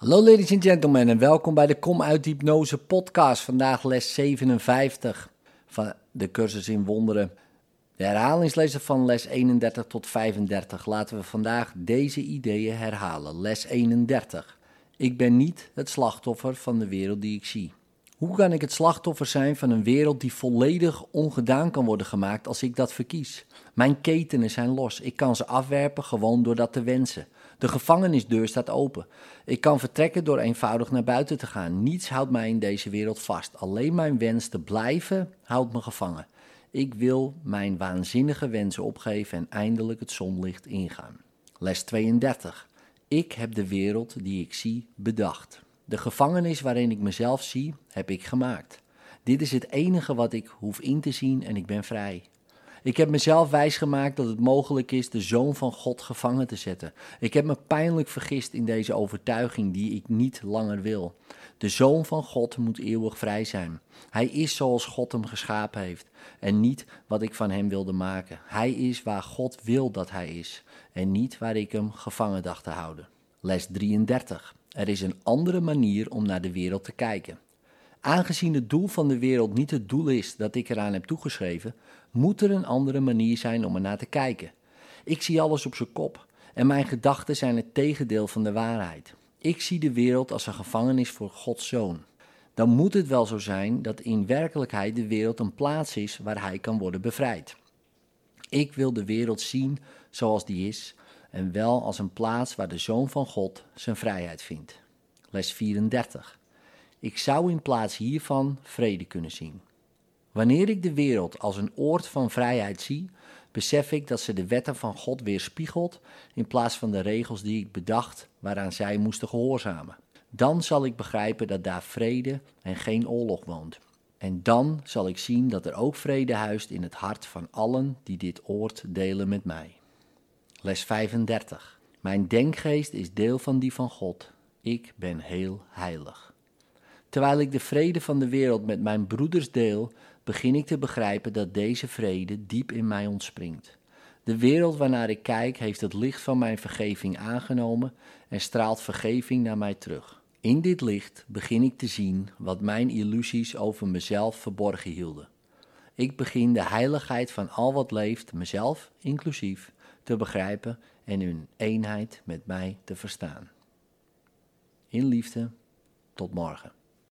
Hallo ladies and gentlemen en welkom bij de Kom uit Hypnose podcast. Vandaag les 57 van de cursus in wonderen. De herhalingslezer van les 31 tot 35. Laten we vandaag deze ideeën herhalen. Les 31. Ik ben niet het slachtoffer van de wereld die ik zie. Hoe kan ik het slachtoffer zijn van een wereld die volledig ongedaan kan worden gemaakt als ik dat verkies? Mijn ketenen zijn los. Ik kan ze afwerpen gewoon door dat te wensen. De gevangenisdeur staat open. Ik kan vertrekken door eenvoudig naar buiten te gaan. Niets houdt mij in deze wereld vast. Alleen mijn wens te blijven houdt me gevangen. Ik wil mijn waanzinnige wensen opgeven en eindelijk het zonlicht ingaan. Les 32. Ik heb de wereld die ik zie bedacht. De gevangenis waarin ik mezelf zie, heb ik gemaakt. Dit is het enige wat ik hoef in te zien en ik ben vrij. Ik heb mezelf wijsgemaakt dat het mogelijk is de zoon van God gevangen te zetten. Ik heb me pijnlijk vergist in deze overtuiging die ik niet langer wil. De zoon van God moet eeuwig vrij zijn. Hij is zoals God hem geschapen heeft en niet wat ik van hem wilde maken. Hij is waar God wil dat hij is en niet waar ik hem gevangen dacht te houden. Les 33. Er is een andere manier om naar de wereld te kijken. Aangezien het doel van de wereld niet het doel is dat ik eraan heb toegeschreven, moet er een andere manier zijn om er naar te kijken. Ik zie alles op zijn kop en mijn gedachten zijn het tegendeel van de waarheid. Ik zie de wereld als een gevangenis voor Gods zoon. Dan moet het wel zo zijn dat in werkelijkheid de wereld een plaats is waar hij kan worden bevrijd. Ik wil de wereld zien zoals die is en wel als een plaats waar de zoon van God zijn vrijheid vindt. Les 34. Ik zou in plaats hiervan vrede kunnen zien. Wanneer ik de wereld als een oord van vrijheid zie, besef ik dat ze de wetten van God weerspiegelt in plaats van de regels die ik bedacht waaraan zij moesten gehoorzamen. Dan zal ik begrijpen dat daar vrede en geen oorlog woont. En dan zal ik zien dat er ook vrede huist in het hart van allen die dit oord delen met mij. Les 35. Mijn denkgeest is deel van die van God. Ik ben heel heilig. Terwijl ik de vrede van de wereld met mijn broeders deel, begin ik te begrijpen dat deze vrede diep in mij ontspringt. De wereld waarnaar ik kijk heeft het licht van mijn vergeving aangenomen en straalt vergeving naar mij terug. In dit licht begin ik te zien wat mijn illusies over mezelf verborgen hielden. Ik begin de heiligheid van al wat leeft, mezelf inclusief, te begrijpen en hun eenheid met mij te verstaan. In liefde, tot morgen.